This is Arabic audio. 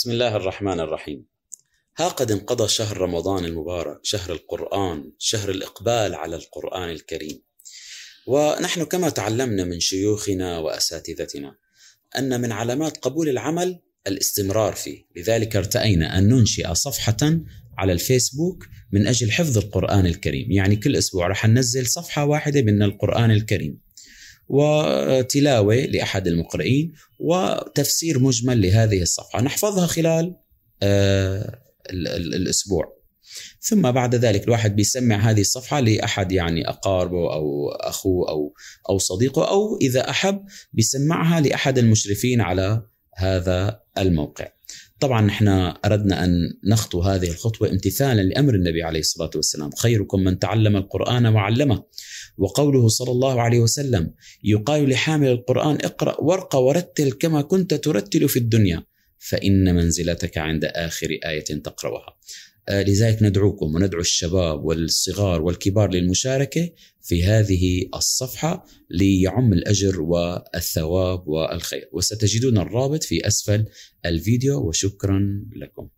بسم الله الرحمن الرحيم ها قد انقضى شهر رمضان المبارك شهر القرآن شهر الإقبال على القرآن الكريم ونحن كما تعلمنا من شيوخنا وأساتذتنا أن من علامات قبول العمل الاستمرار فيه لذلك ارتأينا أن ننشئ صفحة على الفيسبوك من أجل حفظ القرآن الكريم يعني كل أسبوع راح ننزل صفحة واحدة من القرآن الكريم وتلاوة لأحد المقرئين وتفسير مجمل لهذه الصفحة. نحفظها خلال آه، الأسبوع. ثم بعد ذلك الواحد بيسمع هذه الصفحة لأحد يعني أقاربه أو أخوه أو أو صديقه أو إذا أحب بيسمعها لأحد المشرفين على هذا الموقع. طبعا نحن أردنا أن نخطو هذه الخطوة امتثالا لأمر النبي عليه الصلاة والسلام. خيركم من تعلم القرآن وعلمه. وقوله صلى الله عليه وسلم يقال لحامل القرآن اقرأ وارقى ورتل كما كنت ترتل في الدنيا فإن منزلتك عند آخر آية تقرأها. آه، لذلك ندعوكم وندعو الشباب والصغار والكبار للمشاركة في هذه الصفحة ليعم الأجر والثواب والخير. وستجدون الرابط في أسفل الفيديو وشكرا لكم.